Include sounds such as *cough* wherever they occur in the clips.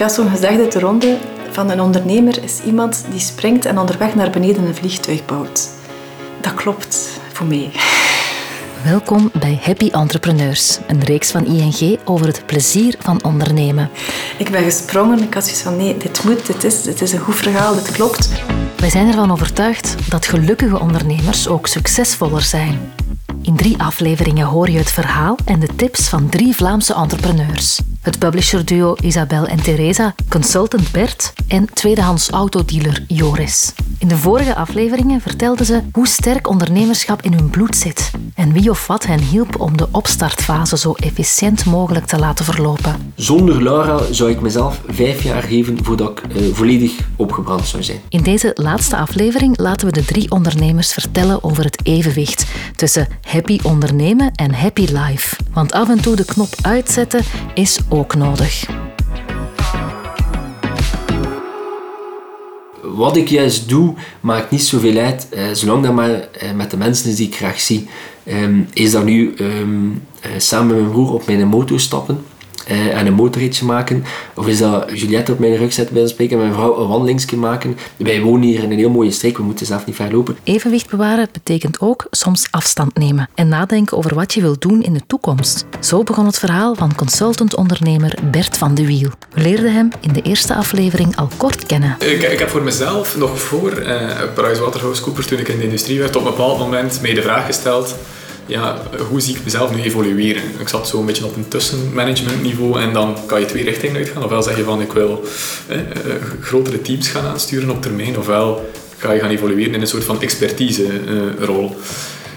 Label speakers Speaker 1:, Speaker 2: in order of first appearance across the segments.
Speaker 1: gaat zo'n gezegde te ronde van een ondernemer is iemand die springt en onderweg naar beneden een vliegtuig bouwt. Dat klopt voor mij.
Speaker 2: Welkom bij Happy Entrepreneurs, een reeks van ING over het plezier van ondernemen.
Speaker 1: Ik ben gesprongen, ik had zoiets van nee, dit moet, dit is, dit is een goed verhaal, dit klopt.
Speaker 2: Wij zijn ervan overtuigd dat gelukkige ondernemers ook succesvoller zijn. In drie afleveringen hoor je het verhaal en de tips van drie Vlaamse entrepreneurs. Het publisherduo Isabel en Theresa, consultant Bert en tweedehands autodealer Joris. In de vorige afleveringen vertelden ze hoe sterk ondernemerschap in hun bloed zit en wie of wat hen hielp om de opstartfase zo efficiënt mogelijk te laten verlopen.
Speaker 3: Zonder Laura zou ik mezelf vijf jaar geven voordat ik eh, volledig opgebrand zou zijn.
Speaker 2: In deze laatste aflevering laten we de drie ondernemers vertellen over het evenwicht tussen happy ondernemen en happy life. Want af en toe de knop uitzetten is ook nodig.
Speaker 3: Wat ik juist doe, maakt niet zoveel uit, eh, zolang dat maar eh, met de mensen die ik graag zie. Ehm, is dat nu ehm, eh, samen met mijn broer op mijn motor stappen eh, en een motorritje maken. Of is dat Juliette op mijn rug zetten bij spreken en mijn vrouw een wandelingsje maken. Wij wonen hier in een heel mooie streek, we moeten zelf niet ver lopen.
Speaker 2: Evenwicht bewaren betekent ook soms afstand nemen en nadenken over wat je wilt doen in de toekomst. Zo begon het verhaal van consultant-ondernemer Bert van de Wiel. We leerden hem in de eerste aflevering al kort kennen.
Speaker 4: Ik, ik heb voor mezelf nog voor uh, PricewaterhouseCoopers, toen ik in de industrie werd, op een bepaald moment mij de vraag gesteld ja, hoe zie ik mezelf nu evolueren? Ik zat zo een beetje op een tussenmanagementniveau en dan kan je twee richtingen uitgaan. Ofwel zeg je van ik wil eh, grotere teams gaan aansturen op termijn, ofwel ga je gaan evolueren in een soort van expertise-rol. Uh,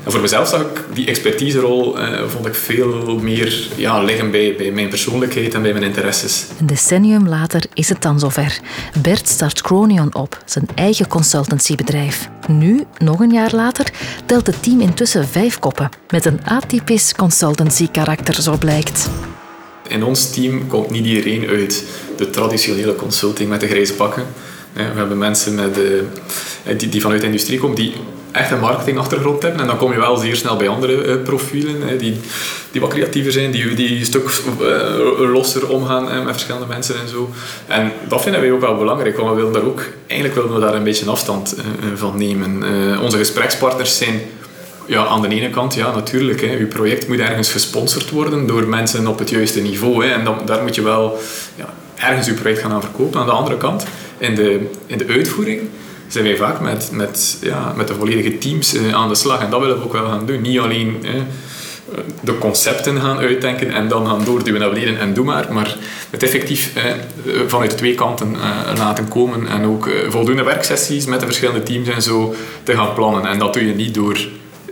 Speaker 4: en voor mezelf zag ik die expertise-rol uh, vond ik veel meer ja, liggen bij, bij mijn persoonlijkheid en bij mijn interesses.
Speaker 2: Een decennium later is het dan zover. Bert start Cronion op, zijn eigen consultancybedrijf. Nu, nog een jaar later, telt het team intussen vijf koppen. Met een atypisch consultancy-karakter, zo blijkt.
Speaker 4: In ons team komt niet iedereen uit de traditionele consulting met de grijze pakken. We hebben mensen met de, die, die vanuit de industrie komen, die echt een marketingachtergrond hebben. En dan kom je wel zeer snel bij andere uh, profielen die, die wat creatiever zijn, die, die een stuk uh, losser omgaan met verschillende mensen en zo. En dat vinden wij ook wel belangrijk, want we willen daar ook, eigenlijk willen we daar een beetje afstand van nemen. onze gesprekspartners zijn ja, aan de ene kant, ja, natuurlijk. Hè, je project moet ergens gesponsord worden door mensen op het juiste niveau. Hè, en dan, daar moet je wel ja, ergens je project gaan aan verkopen. Aan de andere kant, in de, in de uitvoering zijn wij vaak met, met, ja, met de volledige teams uh, aan de slag. En dat willen we ook wel gaan doen. Niet alleen uh, de concepten gaan uitdenken en dan gaan doorduwen naar beneden en doe maar. Maar het effectief vanuit twee kanten laten komen. En ook voldoende werksessies met de verschillende teams en zo te gaan plannen. En dat doe je niet door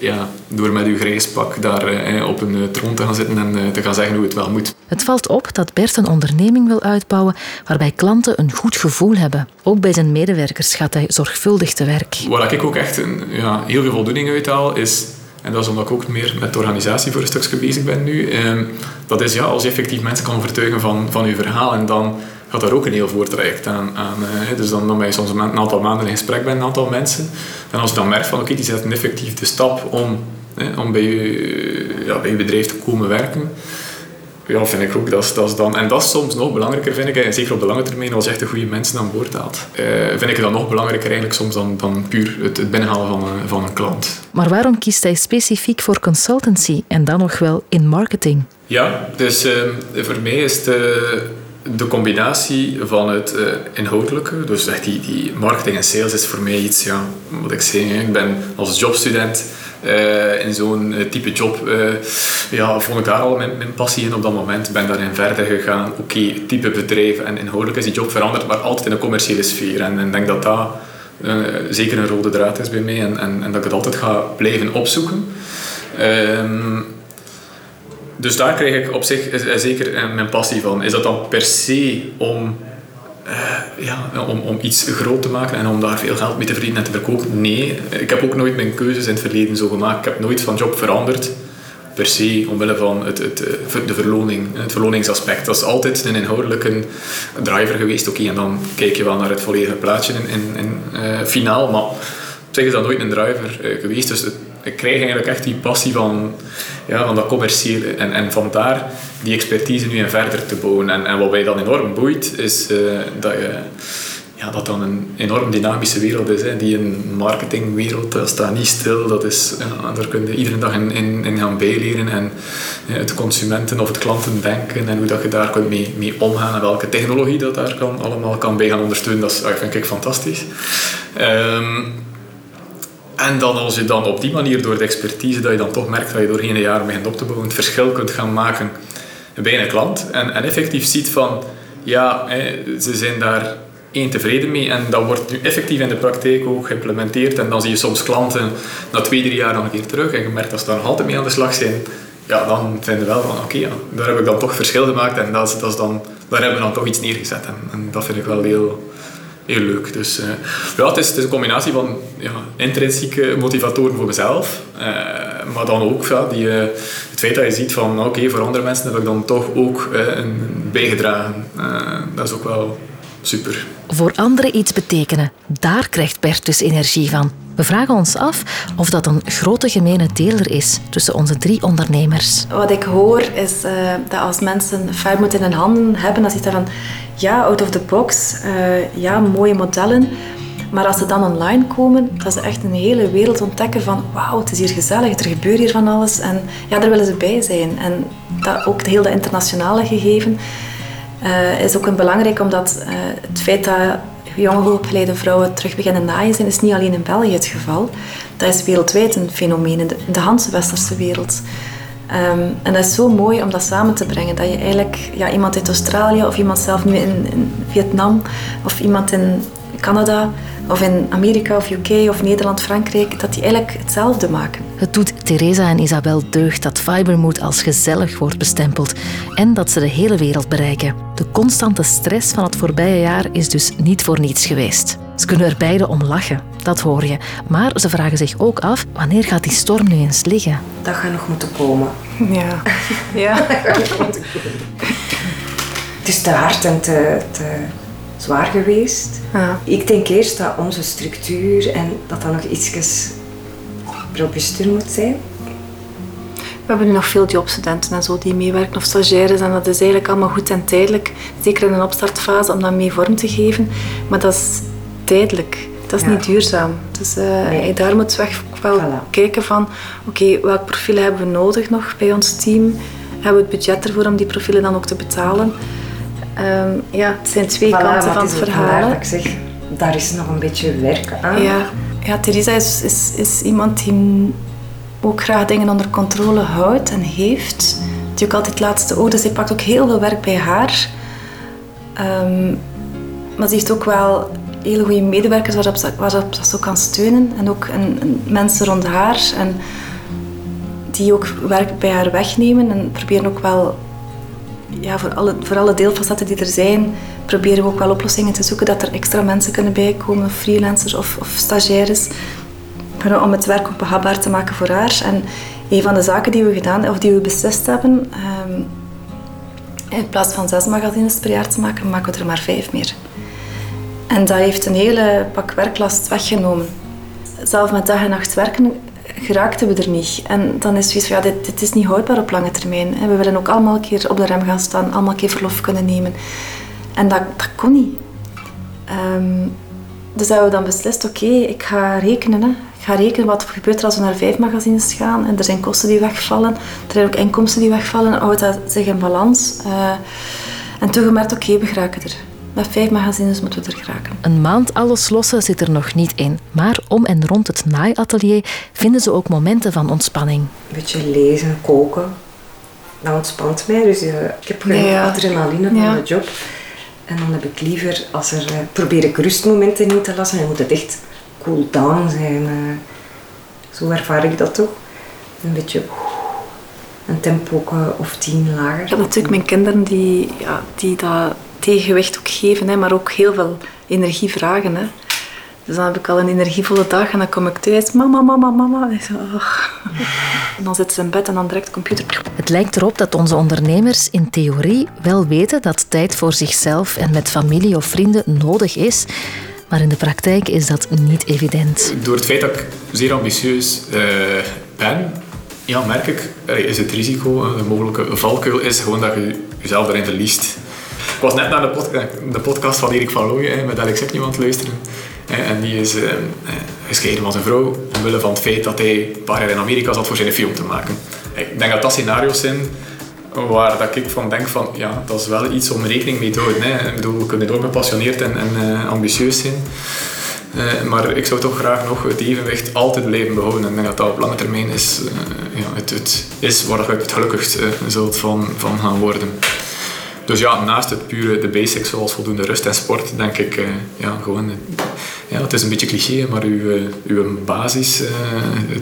Speaker 4: ja, door met uw grijs pak daar eh, op een eh, troon te gaan zitten en eh, te gaan zeggen hoe het wel moet.
Speaker 2: Het valt op dat Bert een onderneming wil uitbouwen waarbij klanten een goed gevoel hebben. Ook bij zijn medewerkers gaat hij zorgvuldig te werk.
Speaker 4: Waar ik ook echt een, ja, heel veel voldoening uit haal, is en dat is omdat ik ook meer met de organisatie voor een stukje bezig ben nu. Ehm, dat is ja, als je effectief mensen kan overtuigen van, van je verhaal en dan gaat daar ook een heel voortraject aan. aan uh, dus dan, dan ben je soms een aantal maanden in gesprek met een aantal mensen. En als je dan merkt van oké, die zetten effectief de stap om, om bij, je, ja, bij je bedrijf te komen werken. Ja, vind ik ook. Dat dat dan, en dat is soms nog belangrijker, vind ik. En zeker op de lange termijn, als je echt de goede mensen aan boord haalt. Uh, vind ik het dan nog belangrijker eigenlijk soms dan, dan puur het, het binnenhalen van een, van een klant.
Speaker 2: Maar waarom kiest hij specifiek voor consultancy en dan nog wel in marketing?
Speaker 4: Ja, dus uh, voor mij is de de combinatie van het uh, inhoudelijke, dus echt die, die marketing en sales is voor mij iets, ja, wat ik zeg, ik ben als jobstudent uh, in zo'n uh, type job, ja, vond ik daar al mijn, passie in op dat moment, ben daarin verder gegaan. Oké, type bedrijf en inhoudelijk is die job veranderd, maar altijd in een commerciële sfeer. En ik denk dat dat zeker een rode draad is bij mij en, en, en dat ik het altijd ga blijven opzoeken. Ehm, dus daar krijg ik op zich eh, zeker eh, mijn passie van. Is dat dan per se om, ja, om, om iets groot te maken en om daar veel geld mee te verdienen en te verkopen? Nee, ik heb ook nooit mijn keuzes in het verleden zo gemaakt. Ik heb nooit van job veranderd per se omwille van het, het, de verloning, het verloningsaspect. Dat is altijd een inhoudelijke driver geweest. Oké, en dan kijk je wel naar het volledige plaatje in, in, in finaal, maar op zich is dat nooit een driver geweest. Dus ik krijg eigenlijk echt die passie van, ja, van dat commerciële. En, en vandaar die expertise nu in verder te bouwen. En, en wat mij dan enorm boeit, is uh, dat je ja, dat dan een enorm dynamische wereld is. Hè. Die een marketingwereld, dat staat niet stil. Dat is, ja, daar kun je iedere dag in, in, in gaan bijleren. En het consumenten- of het klantendenken en hoe dat je daar kunt mee, mee omgaan en welke technologie dat daar kan, allemaal kan bij gaan ondersteunen, dat, is, dat vind ik fantastisch. Um, en dan als je dan op die manier door de expertise, dat je dan toch merkt dat je doorheen de jaren begint op te bouwen, het verschil kunt gaan maken bij een klant. En, en effectief ziet van, ja, ze zijn daar één tevreden mee en dat wordt nu effectief in de praktijk ook geïmplementeerd. En dan zie je soms klanten na twee, drie jaar nog een keer terug en je merkt dat ze daar nog altijd mee aan de slag zijn. Ja, dan vinden we wel van oké, ja, daar heb ik dan toch verschil gemaakt en dat dat is dan, daar hebben we dan toch iets neergezet. En, en dat vind ik wel heel, leuk. Dus ja, het is, het is, een combinatie van ja, intrinsieke motivatoren voor mezelf, uh, maar dan ook ja, die, uh, het feit dat je ziet van oké, okay, voor andere mensen heb ik dan toch ook een bijgedragen. dat is ook wel super.
Speaker 2: Voor anderen iets betekenen, daar krijgt Bert dus energie van. We vragen ons af of dat een grote gemene deler is tussen onze drie ondernemers.
Speaker 1: Wat ik hoor is uh, dat als mensen Fairmont in hun handen hebben, dan zit dat van ja, out of the box, uh, ja, mooie modellen. Maar als ze dan online komen, dat ze echt een hele wereld ontdekken van wauw, het is hier gezellig, er gebeurt hier van alles. En ja, daar willen ze bij zijn. En dat, ook heel dat internationale gegeven uh, is ook een belangrijk omdat het feit dat jonge hoogopgeleide vrouwen terug beginnen naaien zijn, is niet alleen in België het geval. Dat is wereldwijd een fenomeen in de, de Hanse westerse wereld. Um, en dat is zo mooi om dat samen te brengen. Dat je eigenlijk ja, iemand uit Australië of iemand zelf nu in, in Vietnam of iemand in Canada of in Amerika of UK of Nederland, Frankrijk, dat die eigenlijk hetzelfde maken.
Speaker 2: Het doet Theresa en Isabel deugd dat Fibermood als gezellig wordt bestempeld en dat ze de hele wereld bereiken. De constante stress van het voorbije jaar is dus niet voor niets geweest. Ze kunnen er beide om lachen, dat hoor je. Maar ze vragen zich ook af, wanneer gaat die storm nu eens liggen?
Speaker 5: Dat gaat nog moeten komen.
Speaker 1: Ja. ja. *laughs* dat gaat nog moeten
Speaker 5: komen. Het is te hard en te, te zwaar geweest. Ja. Ik denk eerst dat onze structuur en dat dat nog iets robuuster moet zijn.
Speaker 1: We hebben nu nog veel jobstudenten en zo die meewerken of stagiaires en dat is eigenlijk allemaal goed en tijdelijk. Zeker in een opstartfase om dat mee vorm te geven. Maar dat is tijdelijk. Dat is niet duurzaam. Dus uh, nee. daar moet we wel voilà. kijken van oké, okay, welk profielen hebben we nodig nog bij ons team? Hebben we het budget ervoor om die profielen dan ook te betalen? Um, ja, het zijn twee voilà, kanten van het verhaal.
Speaker 5: Ik zeg, daar is nog een beetje werk aan.
Speaker 1: Ja, ja Theresa is, is, is iemand die ook graag dingen onder controle houdt en heeft. Die ook altijd het laatste oog, dus pakt ook heel veel werk bij haar. Um, maar ze heeft ook wel hele goede medewerkers waarop ze, waarop ze kan steunen. En ook mensen rond haar. En die ook werk bij haar wegnemen en proberen ook wel ja, voor, alle, voor alle deelfacetten die er zijn, proberen we ook wel oplossingen te zoeken dat er extra mensen kunnen bijkomen, freelancers of, of stagiaires, om het werk ook behapbaar te maken voor haar. En een van de zaken die we gedaan, of die we beslist hebben, um, in plaats van zes magazines per jaar te maken, maken we er maar vijf meer. En dat heeft een hele pak werklast weggenomen. Zelf met dag en nacht werken geraakten we er niet. En dan is zoiets van, ja, dit, dit is niet houdbaar op lange termijn. We willen ook allemaal een keer op de rem gaan staan, allemaal een keer verlof kunnen nemen. En dat, dat kon niet. Um, dus hebben we dan beslist, oké, ik ga rekenen. Hè. Ik ga rekenen wat er gebeurt als we naar vijf magazines gaan. En er zijn kosten die wegvallen. Er zijn ook inkomsten die wegvallen. Houdt dat zich in balans. Uh, en toen gemerkt, oké, we geraken er. Met vijf magazines moeten we er geraken.
Speaker 2: Een maand alles lossen zit er nog niet in. Maar om en rond het naaiatelier vinden ze ook momenten van ontspanning.
Speaker 5: Een beetje lezen, koken. Dat ontspant mij. Dus uh, ik heb geen ja. adrenaline van ja. de job. En dan heb ik liever, als er, uh, probeer ik rustmomenten in te lassen. En moet het echt cool down zijn. Uh, zo ervaar ik dat toch. Een beetje een tempo of tien lager.
Speaker 1: Ja, natuurlijk mijn kinderen die, ja, die dat tegenwicht ook geven, hè, maar ook heel veel energie vragen. Hè. Dus dan heb ik al een energievolle dag en dan kom ik thuis, mama, mama, mama. En, zo, oh. *laughs* en dan zitten ze in bed en dan direct de computer.
Speaker 2: Het lijkt erop dat onze ondernemers in theorie wel weten dat tijd voor zichzelf en met familie of vrienden nodig is. maar in de praktijk is dat niet evident.
Speaker 4: Door het feit dat ik zeer ambitieus uh, ben, ja, merk ik, is het risico, de mogelijke valkuil, is gewoon dat je jezelf erin verliest. Ik was net naar de, pod de podcast van Erik van Looy met Alex Eknieuw aan luisteren. En die is uh, gescheiden van zijn vrouw omwille van het feit dat hij een paar jaar in Amerika zat voor zijn film te maken. Ik denk dat dat scenario's zijn waar dat ik van denk van ja, dat is wel iets om rekening mee te houden. Hè. Ik bedoel, we kunnen ook gepassioneerd en, en uh, ambitieus zijn. Uh, maar ik zou toch graag nog het evenwicht altijd blijven behouden. En ik denk dat dat op lange termijn is, uh, ja, het, het, is waar je het gelukkigst zult van, van gaan worden. Dus ja, naast het pure, de basics zoals voldoende rust en sport, denk ik, uh, ja, gewoon, ja, het is een beetje cliché, maar uw, uw basis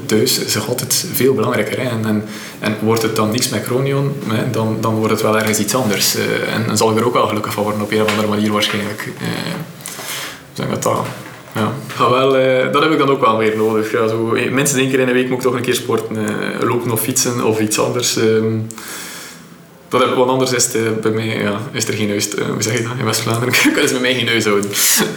Speaker 4: thuis is altijd veel belangrijker. Hè. En, en, en, wordt het dan niks met Cronion, hè, dan, dan wordt het wel ergens iets anders. En dan zal ik er ook wel gelukkig van worden, op een of andere manier waarschijnlijk. denk dat. Ja. ja wel, dat heb ik dan ook wel weer nodig. Ja, zo, minstens één keer in de week moet ik toch een keer sporten. lopen of fietsen of iets anders. Ehm, dat heb, want anders is, het, eh, bij mij, ja, is er geen huis. Uh, hoe zeg je dat in West-Vlaanderen? kunnen ze bij mij geen huis houden.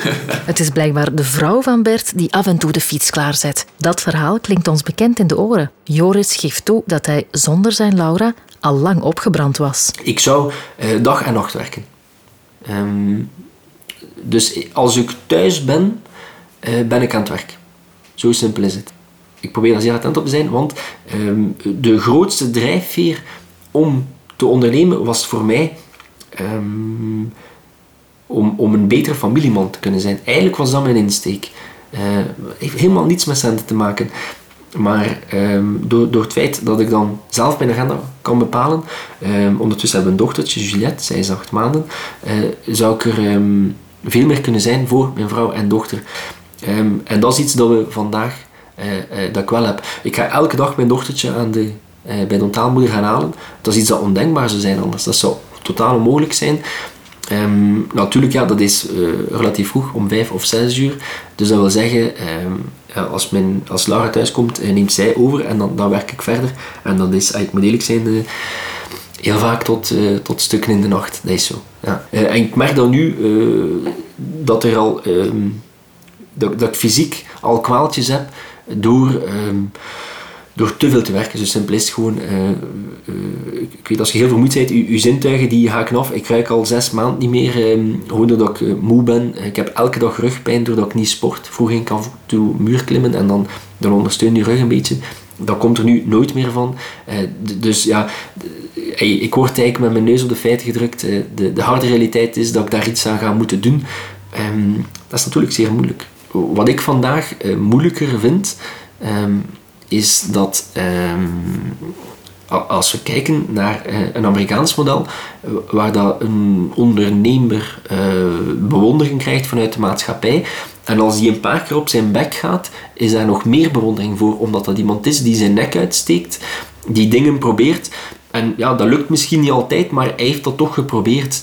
Speaker 4: *laughs*
Speaker 2: het is blijkbaar de vrouw van Bert die af en toe de fiets klaarzet. Dat verhaal klinkt ons bekend in de oren. Joris geeft toe dat hij zonder zijn Laura al lang opgebrand was.
Speaker 3: Ik zou uh, dag en nacht werken. Um, dus als ik thuis ben, uh, ben ik aan het werk. Zo simpel is het. Ik probeer daar zeer attent op te zijn, want um, de grootste drijfveer om te ondernemen was voor mij um, om, om een betere familieman te kunnen zijn. Eigenlijk was dat mijn insteek. Uh, heeft helemaal niets met centen te maken. Maar um, door, door het feit dat ik dan zelf mijn agenda kan bepalen, um, ondertussen hebben we een dochtertje, Juliette, zij is acht maanden, uh, zou ik er veel meer kunnen zijn voor mijn vrouw en dochter. en dat is iets dat we vandaag, uh, dat ik wel heb. Ik ga elke dag mijn dochtertje aan de eh, bij de ontaalmoeder gaan halen. Dat is iets dat ondenkbaar zou zijn anders. Dat zou totaal onmogelijk zijn. Um, natuurlijk, ja, dat is uh, relatief vroeg, om vijf of zes uur. Dus dat wil zeggen, um, als, mijn, als Laura thuis komt, uh, neemt zij over en dan, dan werk ik verder. En dat is, ik moet eerlijk zijn, heel vaak tot, tot stukken in de nacht. Dat is zo. Ja. en ik merk dan nu dat er al, um, dat, dat ik fysiek al kwaaltjes heb door door te veel te werken. Zo simpel is het gewoon. Uh, uh, ik weet, als je heel vermoeid bent, je, zintuigen die haken af. Ik ruik al zes maanden niet meer, um, gewoon doordat ik uh, moe ben. Ik heb elke dag rugpijn doordat ik niet sport. Vroeger ging ik af toe muur klimmen en dan, dan ondersteun je rug een beetje. Dat komt er nu nooit meer van. dus ja, ik word eigenlijk met mijn neus op de feiten gedrukt. de, de harde realiteit is dat ik daar iets aan ga moeten doen. Um, dat is natuurlijk zeer moeilijk. Wat ik vandaag moeilijker vind, um, is dat ehm, als we kijken naar uh, een Amerikaans model, waar dat een ondernemer uh, bewondering krijgt vanuit de maatschappij, en als die een paar keer op zijn bek gaat, is daar nog meer bewondering voor, omdat dat iemand is die zijn nek uitsteekt, die dingen probeert. En ja, dat lukt misschien niet altijd, maar hij heeft dat toch geprobeerd.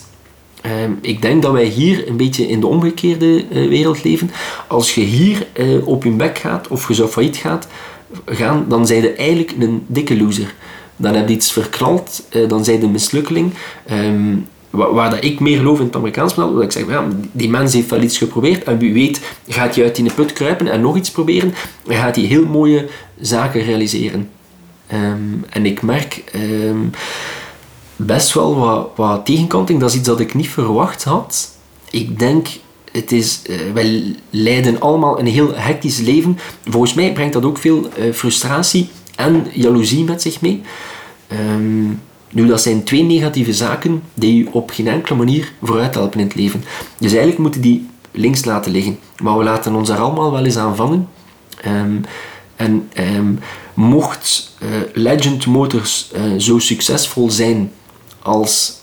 Speaker 3: Ehm, ik denk dat wij hier een beetje in de omgekeerde wereld leven. Als je hier op je bek gaat of je zo failliet gaat, gaan, dan zijn je eigenlijk een dikke loser. Dan heb je iets verknald, eh, dan zijn je een. Ehm, waar, dat ik meer geloof in Amerikaans model, dat ik zeg, ja, die mens heeft wel iets geprobeerd en wie weet gaat hij uit die put kruipen en nog iets proberen en gaat hij heel mooie zaken realiseren. Ehm, en ik merk ehm, best wel wat, wat tegenkanting, dat is iets dat ik niet verwacht had. Ik denk het is, uh, wij leiden allemaal een heel hectisch leven. Volgens mij brengt dat ook veel uh, frustratie en jaloezie met zich mee. Um, nu, dat zijn twee negatieve zaken die je op geen enkele manier vooruit helpen in het leven. Dus eigenlijk moeten die links laten liggen. Maar we laten ons daar allemaal wel eens aan vangen. Um, en um, mocht uh, Legend Motors zo succesvol zijn als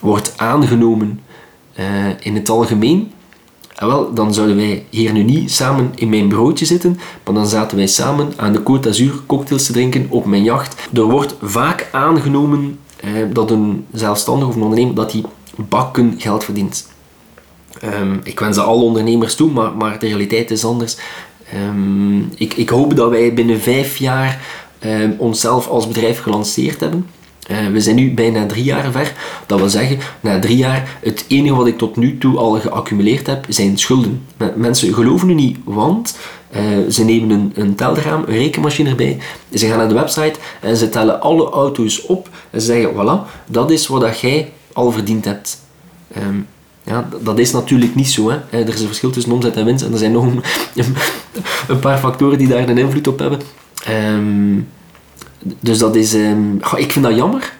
Speaker 3: wordt aangenomen uh, in het algemeen, en wel, dan zouden wij hier nu niet samen in mijn broodje zitten, maar dan zaten wij samen aan de Côte d'Azur cocktails te drinken op mijn jacht. Er wordt vaak aangenomen uh, dat een zelfstandig of een ondernemer dat hij bakken geld verdient. Um, ik wens alle ondernemers toe, maar, maar de realiteit is anders. Um, ik, ik, hoop dat wij binnen vijf jaar um, onszelf als bedrijf gelanceerd hebben. Eh, we zijn nu bijna drie jaar ver. Dat wil zeggen, na drie jaar, het enige wat ik tot nu toe al geaccumuleerd heb, zijn schulden. Mensen geloven nu niet, want uh, ze nemen een, een telraam, een rekenmachine erbij. Ze gaan naar de website en ze tellen alle auto's op. En ze zeggen, voilà, dat is wat jij al verdiend hebt. Um, ja, dat is natuurlijk niet zo. Hè. Er is een verschil tussen omzet en winst. En er zijn nog een, *laughs* een paar factoren die daar een invloed op hebben. Um, dus dat is... Um, ik vind dat jammer.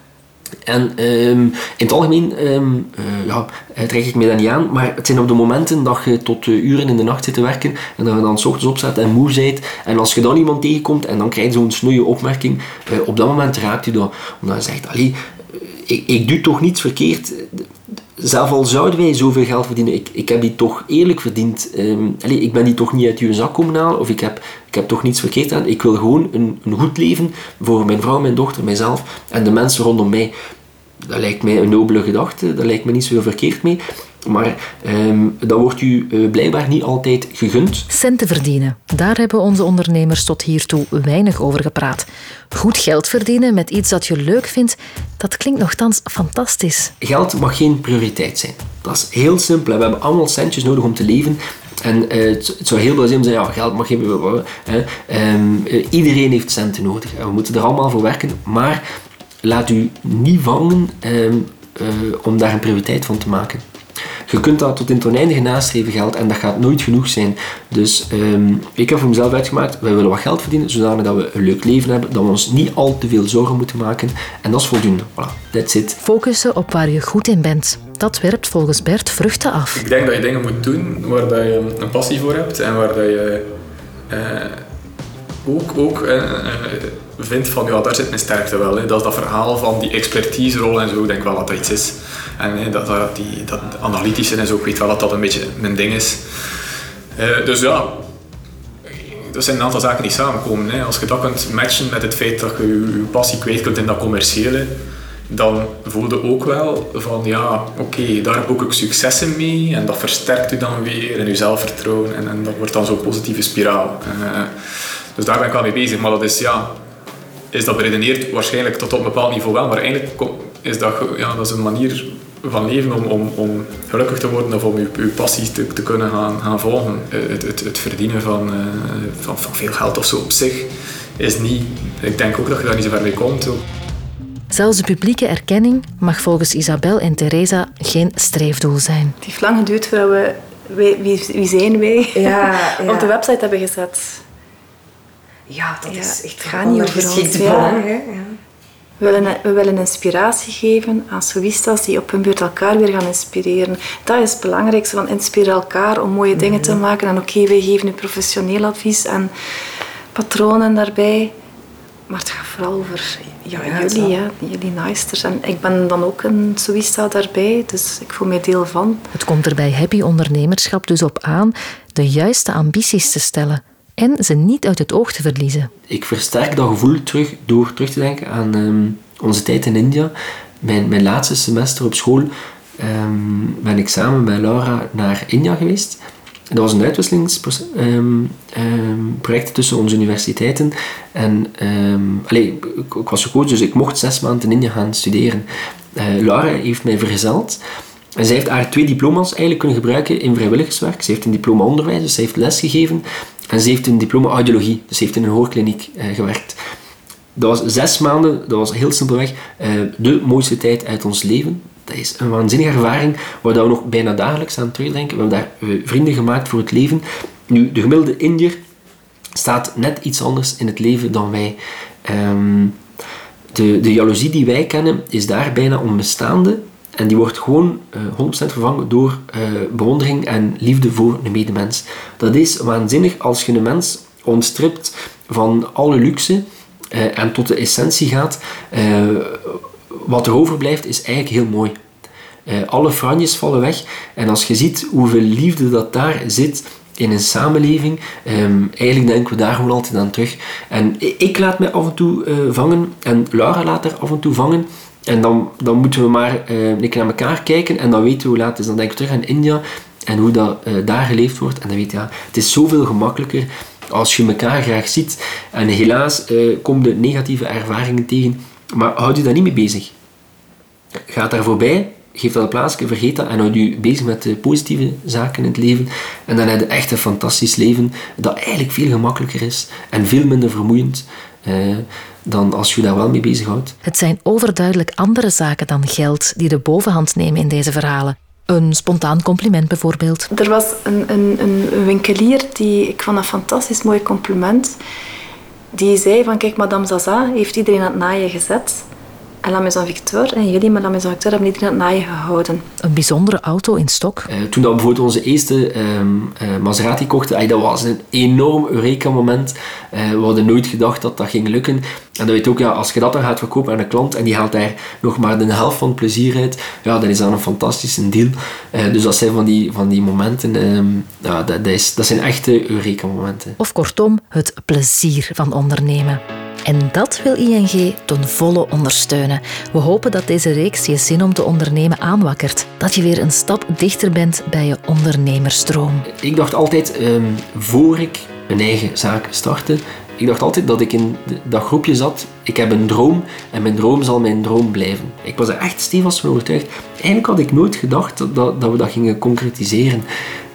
Speaker 3: En um, in het algemeen um, uh, ja, trek ik me dat niet aan, maar het zijn op de momenten dat je tot uh, uren in de nacht zit te werken en dat je dan s ochtends opzet en moe bent en als je dan iemand tegenkomt en dan krijg je zo'n snoeie opmerking, op dat moment raakt je dat. Omdat je zegt, allee, ik, ik doe toch niets verkeerd zelf al zouden wij zoveel geld verdienen, ik, ik heb die toch eerlijk verdiend. Um, allez, ik ben die toch niet uit je zak komen halen, of ik heb, ik heb toch niets verkeerd aan. Ik wil gewoon een, een goed leven voor mijn vrouw, mijn dochter, mijzelf en de mensen rondom mij. Dat lijkt mij een nobele gedachte, daar lijkt me niet zoveel verkeerd mee. Maar um, dat wordt u uh, blijkbaar niet altijd gegund.
Speaker 2: Centen verdienen. Daar hebben onze ondernemers tot hiertoe weinig over gepraat. Goed geld verdienen met iets dat je leuk vindt, dat klinkt nogthans fantastisch.
Speaker 3: Geld mag geen prioriteit zijn. Dat is heel simpel. We hebben allemaal centjes nodig om te leven. En uh, het, zou heel veel zijn om te zeggen, ja, geld mag geen... Uh, iedereen heeft centen nodig. We moeten er allemaal voor werken. Maar laat u niet vangen um, om daar een prioriteit van te maken. Je kunt dat tot in het oneindige nastreven geld en dat gaat nooit genoeg zijn. Dus ehm, ik heb voor mezelf uitgemaakt, wij willen wat geld verdienen, zodanig dat we een leuk leven hebben, dat we ons niet al te veel zorgen moeten maken. En dat is voldoende. Voilà, that's it.
Speaker 2: Focussen op waar je goed in bent. Dat werpt volgens Bert vruchten af.
Speaker 4: Ik denk dat je dingen moet doen waar dat je een passie voor hebt en waar dat je uh, ook, ook uh, vindt van ja, daar zit mijn sterkte wel. Hè. Dat is dat verhaal van die expertise-rol en zo. Ik denk wel dat dat iets is. En dat, dat, die, dat analytische en zo, ik weet wel dat dat een beetje mijn ding is. Uh, dus ja, er zijn een aantal zaken die samenkomen. Hè. Als je dat kunt matchen met het feit dat je je passie kwijt kunt in dat commerciële, dan voel je ook wel van ja, oké, daar boek ik successen mee en dat versterkt u dan weer en je zelfvertrouwen en, en dat wordt dan zo'n positieve spiraal. Uh, dus daar ben ik wel mee bezig, maar dat is ja, is dat beredeneerd waarschijnlijk tot op een bepaald niveau wel, maar eigenlijk is dat, ja, dat is een manier van leven om, om, om gelukkig te worden of om je, je passie te, te kunnen gaan, gaan volgen. Het, het, het verdienen van, uh, van, van, veel geld of zo op zich is niet... Ik denk ook dat je daar niet zo ver mee komt.
Speaker 2: Zelfs de publieke erkenning mag volgens Isabel en Theresa geen streefdoel zijn.
Speaker 1: Het heeft lang geduurd voordat we wie, wie, wie zijn wij ja, *laughs* ja. op de website hebben gezet.
Speaker 5: Ja, dat is echt... Het
Speaker 1: gaat niet over ons. Ja. We willen, we willen inspiratie geven aan soïstas die op hun beurt elkaar weer gaan inspireren. Dat is het belangrijkste, van inspireren elkaar om mooie dingen te mhm. maken. En oké, wij geven nu professioneel advies en patronen daarbij. Maar het gaat vooral over ja, jullie, ja, jullie naaisters. En ik ben dan ook een soïsta daarbij, dus ik voel mij deel van.
Speaker 2: Het komt er bij happy ondernemerschap dus op aan de juiste ambities te stellen en ze niet uit het oog te verliezen.
Speaker 3: Ik versterk dat gevoel terug door terug te denken aan um, onze tijd in India. Mijn, mijn laatste semester op school um, ben ik samen met Laura naar India geweest. Dat was een uitwisselingsproject um, tussen onze universiteiten. En ik, ik, was gekozen, dus ik mocht zes maanden in India gaan studeren. Uh, Laura heeft mij vergezeld. En zij heeft haar twee diploma's eigenlijk kunnen gebruiken in vrijwilligerswerk. Ze heeft een diploma onderwijs, dus ze heeft lesgegeven. En ze heeft een diploma audiologie, dus ze heeft in een hoorkliniek uh, gewerkt. Dat was zes maanden, dat was heel simpelweg uh, de mooiste tijd uit ons leven. Dat is een waanzinnige ervaring waar we nog bijna dagelijks aan terugdenken. We hebben daar uh, vrienden gemaakt voor het leven. Nu, de gemiddelde Indiër staat net iets anders in het leven dan wij. Um, de, de jaloezie die wij kennen is daar bijna onbestaande. En die wordt gewoon uh, eh, 100% vervangen door uh, bewondering en liefde voor een medemens. Dat is waanzinnig als je een mens ontstript van alle luxe uh, en tot de essentie gaat. wat er overblijft is eigenlijk heel mooi. alle franjes vallen weg en als je ziet hoeveel liefde dat daar zit in een samenleving, um, eigenlijk denken we daar gewoon altijd aan terug. En ik laat me af en toe vangen en Laura laat er af en toe vangen en dan, dan moeten we maar uh, een keer naar elkaar kijken en dan weten we hoe laat het is. Dan denk ik terug aan India en hoe dat uh, daar geleefd wordt. En dan weet je, ja, het is zoveel gemakkelijker als je elkaar graag ziet. En helaas komen de negatieve ervaringen tegen Maar houd je daar niet mee bezig. Ga daar voorbij, geef dat een plaatsje, vergeet dat en houd je bezig met de positieve zaken in het leven. En dan heb je echt een fantastisch leven dat eigenlijk veel gemakkelijker is en veel minder vermoeiend. Eh, dan als je daar wel mee bezighoudt.
Speaker 2: Het zijn overduidelijk andere zaken dan geld die de bovenhand nemen in deze verhalen. Een spontaan compliment bijvoorbeeld.
Speaker 1: Er was een, een, een winkelier die, ik vond een fantastisch mooi compliment, die zei van kijk, madame Zaza heeft iedereen aan het naaien gezet. En La Maison Victor en jullie met La Maison Victor hebben iedereen het naaien gehouden.
Speaker 2: Een bijzondere auto in stok.
Speaker 3: Uh, toen dat bijvoorbeeld onze eerste um, uh, Maserati kochten, dat was een enorm Eureka-moment. Uh, we hadden nooit gedacht dat dat ging lukken. En dat weet ook, ja, als je dat dan gaat verkopen aan een klant en die haalt daar nog maar de helft van het plezier uit, ja, dan is dat een fantastische deal. dus dat zijn van die, van die momenten, um, ja, dat, dat, is, dat zijn echte Eureka-momenten.
Speaker 2: Of kortom, het plezier van ondernemen. En dat wil ING ten volle ondersteunen. We hopen dat deze reeks je zin om te ondernemen aanwakkert. Dat je weer een stap dichter bent bij je ondernemerstroom.
Speaker 3: Ik dacht altijd, um, voor ik mijn eigen zaak startte, ik dacht altijd dat ik in dat groepje zat. Ik heb een droom en mijn droom zal mijn droom blijven. Ik was er echt stevig van overtuigd. Eigenlijk had ik nooit gedacht dat, dat we dat gingen concretiseren.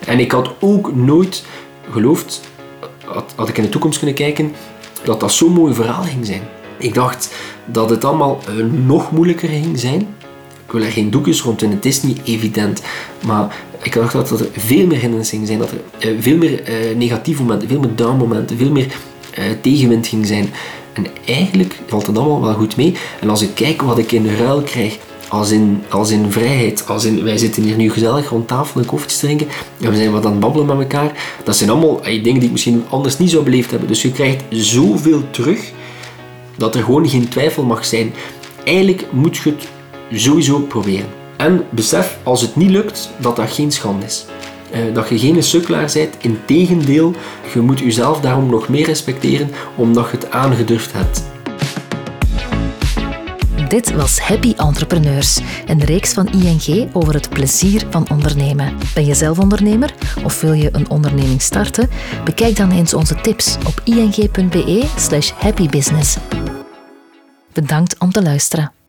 Speaker 3: En ik had ook nooit geloofd, had, ik in de toekomst kunnen kijken, dat dat zo'n mooi verhaal ging zijn. Ik dacht dat het allemaal uh, nog moeilijker ging zijn. Ik wil er geen doekjes rond en het is niet evident. Maar ik dacht dat er veel meer hindernissen zijn. Dat er uh, veel meer uh, negatieve momenten, veel meer down-momenten, veel meer tegenwind ging zijn. En eigenlijk valt het allemaal wel goed mee. En als ik kijk wat ik in ruil krijg als in, als in vrijheid. Als in, wij zitten hier nu gezellig rond tafel een koffietje drinken en we zijn wat aan het babbelen met elkaar. Dat zijn allemaal dingen die ik misschien anders niet zou beleefd hebben. Dus je krijgt zoveel terug dat er gewoon geen twijfel mag zijn. Eigenlijk moet je het sowieso proberen. En besef, als het niet lukt, dat dat geen schande is. Uh, dat je geen sukkelaar bent. Integendeel, je moet jezelf daarom nog meer respecteren, omdat je het aangedurfd hebt.
Speaker 2: Dit was Happy Entrepreneurs, een reeks van ING over het plezier van ondernemen. Ben je zelf ondernemer of wil je een onderneming starten? Bekijk dan eens onze tips op ing.be/happybusiness. Bedankt om te luisteren.